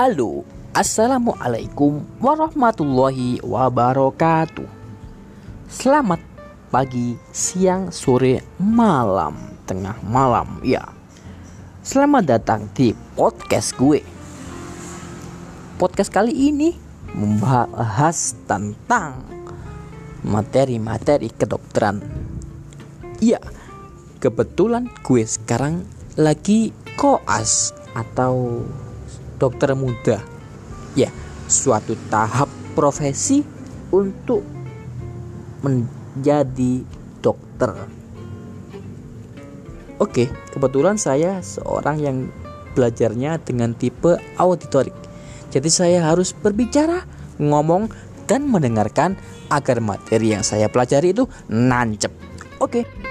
Halo, Assalamualaikum warahmatullahi wabarakatuh. Selamat pagi, siang, sore, malam, tengah malam Ya, selamat datang di podcast gue. Podcast kali ini membahas tentang materi-materi kedokteran. Ya, kebetulan gue sekarang lagi koas atau dokter muda. Ya, suatu tahap profesi untuk menjadi dokter. Oke, kebetulan saya seorang yang belajarnya dengan tipe auditorik. Jadi saya harus berbicara, ngomong, dan mendengarkan agar materi yang saya pelajari itu nancep. Oke.